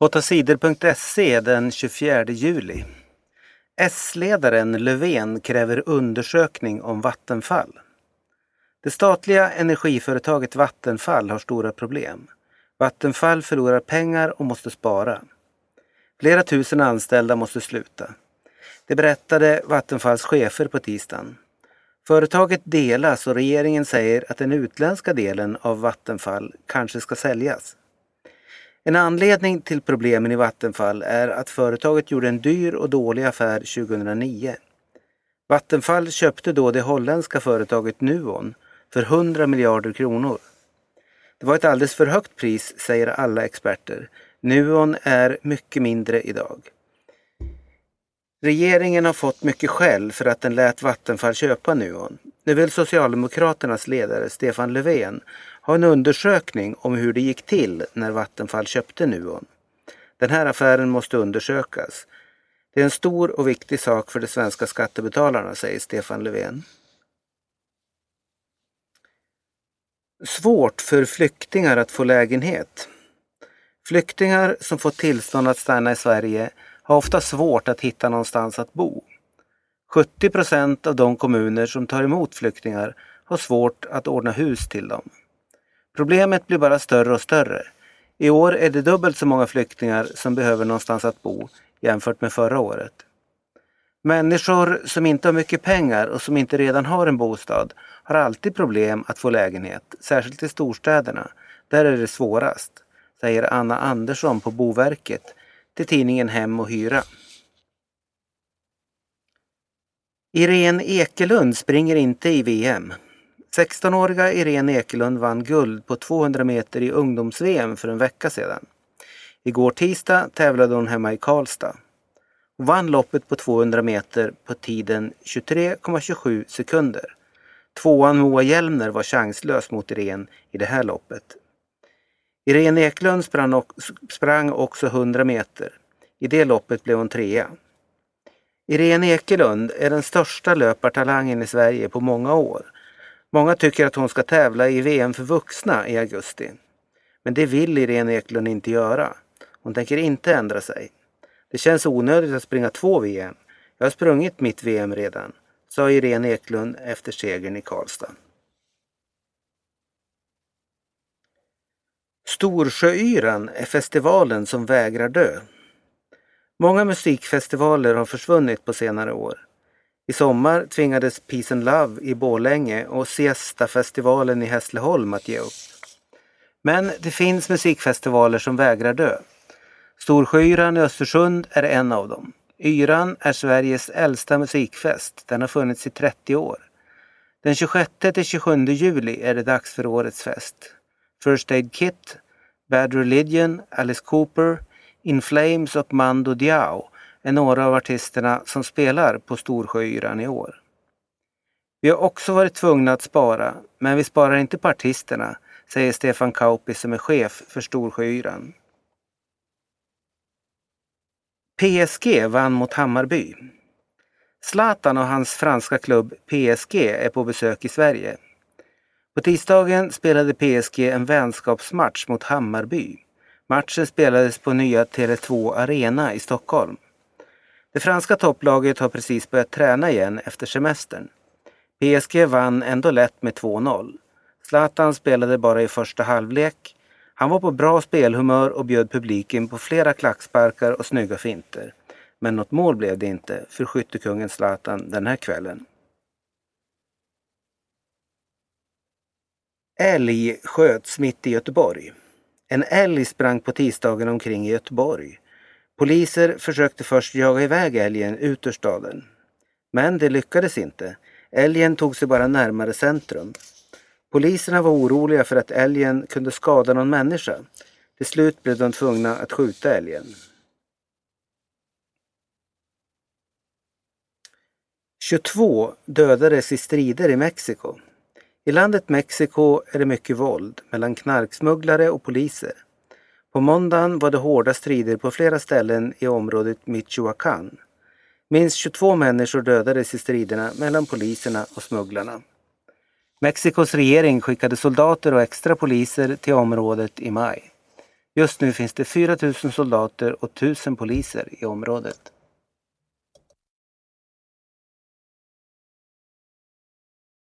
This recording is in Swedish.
8sidor.se den 24 juli. S-ledaren Löfven kräver undersökning om Vattenfall. Det statliga energiföretaget Vattenfall har stora problem. Vattenfall förlorar pengar och måste spara. Flera tusen anställda måste sluta. Det berättade Vattenfalls chefer på tisdagen. Företaget delas och regeringen säger att den utländska delen av Vattenfall kanske ska säljas. En anledning till problemen i Vattenfall är att företaget gjorde en dyr och dålig affär 2009. Vattenfall köpte då det holländska företaget Nuon för 100 miljarder kronor. Det var ett alldeles för högt pris, säger alla experter. Nuon är mycket mindre idag. Regeringen har fått mycket skäll för att den lät Vattenfall köpa Nuon. Nu vill Socialdemokraternas ledare Stefan Löfven ha en undersökning om hur det gick till när Vattenfall köpte Nuon. Den här affären måste undersökas. Det är en stor och viktig sak för de svenska skattebetalarna, säger Stefan Löfven. Svårt för flyktingar att få lägenhet. Flyktingar som fått tillstånd att stanna i Sverige har ofta svårt att hitta någonstans att bo. 70 procent av de kommuner som tar emot flyktingar har svårt att ordna hus till dem. Problemet blir bara större och större. I år är det dubbelt så många flyktingar som behöver någonstans att bo jämfört med förra året. Människor som inte har mycket pengar och som inte redan har en bostad har alltid problem att få lägenhet, särskilt i storstäderna. Där är det svårast, säger Anna Andersson på Boverket till tidningen Hem och Hyra. Irene Ekelund springer inte i VM. 16-åriga Irene Ekelund vann guld på 200 meter i ungdoms-VM för en vecka sedan. Igår tisdag tävlade hon hemma i Karlstad. Hon vann loppet på 200 meter på tiden 23,27 sekunder. Tvåan Moa Hjelmner var chanslös mot Irene i det här loppet. Irene Eklund sprang också 100 meter. I det loppet blev hon trea. Irene Ekelund är den största löpartalangen i Sverige på många år. Många tycker att hon ska tävla i VM för vuxna i augusti. Men det vill Irene Eklund inte göra. Hon tänker inte ändra sig. Det känns onödigt att springa två VM. Jag har sprungit mitt VM redan, sa Irene Eklund efter segern i Karlstad. Storsjöyran är festivalen som vägrar dö. Många musikfestivaler har försvunnit på senare år. I sommar tvingades Peace and Love i Borlänge och Siesta-festivalen i Hässleholm att ge upp. Men det finns musikfestivaler som vägrar dö. Storsjöyran i Östersund är en av dem. Yran är Sveriges äldsta musikfest. Den har funnits i 30 år. Den 26 till 27 juli är det dags för årets fest. First Aid Kit, Bad Religion, Alice Cooper, In Flames och Mando Diao är några av artisterna som spelar på Storsjöyran i år. Vi har också varit tvungna att spara, men vi sparar inte på artisterna, säger Stefan Kauppi som är chef för Storsjöyran. PSG vann mot Hammarby. Zlatan och hans franska klubb PSG är på besök i Sverige. På tisdagen spelade PSG en vänskapsmatch mot Hammarby. Matchen spelades på nya Tele2 Arena i Stockholm. Det franska topplaget har precis börjat träna igen efter semestern. PSG vann ändå lätt med 2-0. Zlatan spelade bara i första halvlek. Han var på bra spelhumör och bjöd publiken på flera klacksparkar och snygga finter. Men något mål blev det inte för skyttekungen Zlatan den här kvällen. Älg sköts mitt i Göteborg. En älg sprang på tisdagen omkring i Göteborg. Poliser försökte först jaga iväg älgen ut ur staden. Men det lyckades inte. Älgen tog sig bara närmare centrum. Poliserna var oroliga för att älgen kunde skada någon människa. Till slut blev de tvungna att skjuta älgen. –22 dödades i strider i Mexiko. I landet Mexiko är det mycket våld mellan knarksmugglare och poliser. På måndagen var det hårda strider på flera ställen i området Michoacán. Minst 22 människor dödades i striderna mellan poliserna och smugglarna. Mexikos regering skickade soldater och extra poliser till området i maj. Just nu finns det 4 000 soldater och 1 000 poliser i området.